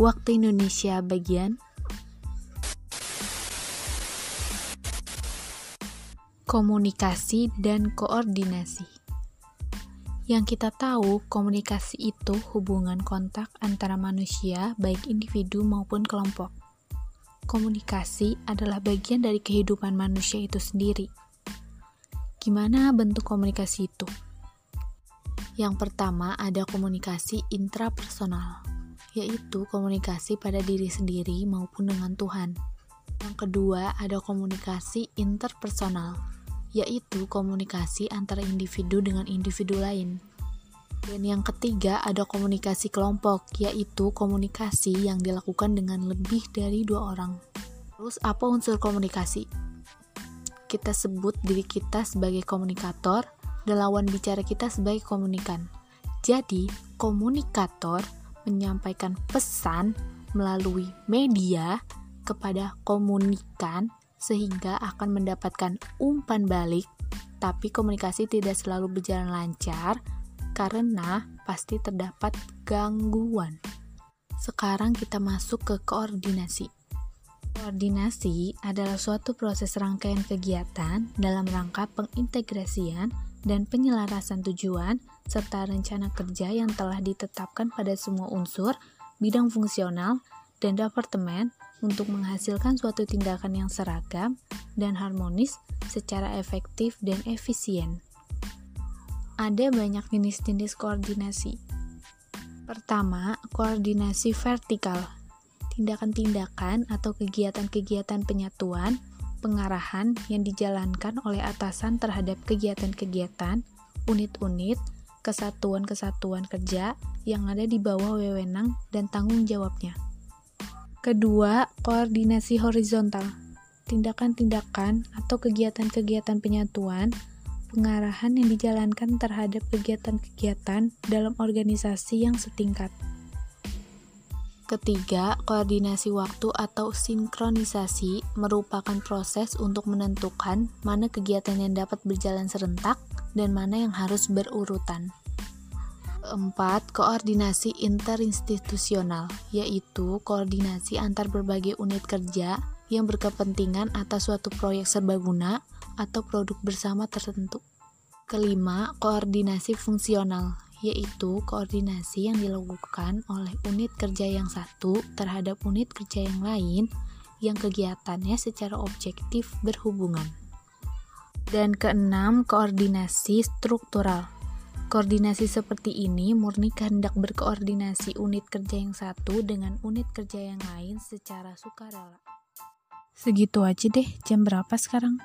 Waktu Indonesia bagian komunikasi dan koordinasi. Yang kita tahu, komunikasi itu hubungan kontak antara manusia, baik individu maupun kelompok. Komunikasi adalah bagian dari kehidupan manusia itu sendiri. Gimana bentuk komunikasi itu? Yang pertama, ada komunikasi intrapersonal yaitu komunikasi pada diri sendiri maupun dengan Tuhan. Yang kedua, ada komunikasi interpersonal, yaitu komunikasi antara individu dengan individu lain. Dan yang ketiga, ada komunikasi kelompok, yaitu komunikasi yang dilakukan dengan lebih dari dua orang. Terus, apa unsur komunikasi? Kita sebut diri kita sebagai komunikator, dan lawan bicara kita sebagai komunikan. Jadi, komunikator menyampaikan pesan melalui media kepada komunikan sehingga akan mendapatkan umpan balik tapi komunikasi tidak selalu berjalan lancar karena pasti terdapat gangguan. Sekarang kita masuk ke koordinasi. Koordinasi adalah suatu proses rangkaian kegiatan dalam rangka pengintegrasian dan penyelarasan tujuan serta rencana kerja yang telah ditetapkan pada semua unsur, bidang fungsional, dan departemen untuk menghasilkan suatu tindakan yang seragam dan harmonis secara efektif dan efisien. Ada banyak jenis-jenis koordinasi. Pertama, koordinasi vertikal. Tindakan-tindakan atau kegiatan-kegiatan penyatuan pengarahan yang dijalankan oleh atasan terhadap kegiatan-kegiatan, unit-unit, kesatuan-kesatuan kerja yang ada di bawah wewenang dan tanggung jawabnya. Kedua, koordinasi horizontal. Tindakan-tindakan atau kegiatan-kegiatan penyatuan, pengarahan yang dijalankan terhadap kegiatan-kegiatan dalam organisasi yang setingkat. Ketiga, koordinasi waktu atau sinkronisasi merupakan proses untuk menentukan mana kegiatan yang dapat berjalan serentak dan mana yang harus berurutan. Keempat, koordinasi interinstitusional, yaitu koordinasi antar berbagai unit kerja yang berkepentingan atas suatu proyek serbaguna atau produk bersama tertentu. Kelima, koordinasi fungsional, yaitu koordinasi yang dilakukan oleh unit kerja yang satu terhadap unit kerja yang lain yang kegiatannya secara objektif berhubungan. Dan keenam, koordinasi struktural. Koordinasi seperti ini murni kehendak berkoordinasi unit kerja yang satu dengan unit kerja yang lain secara sukarela. Segitu aja deh, jam berapa sekarang?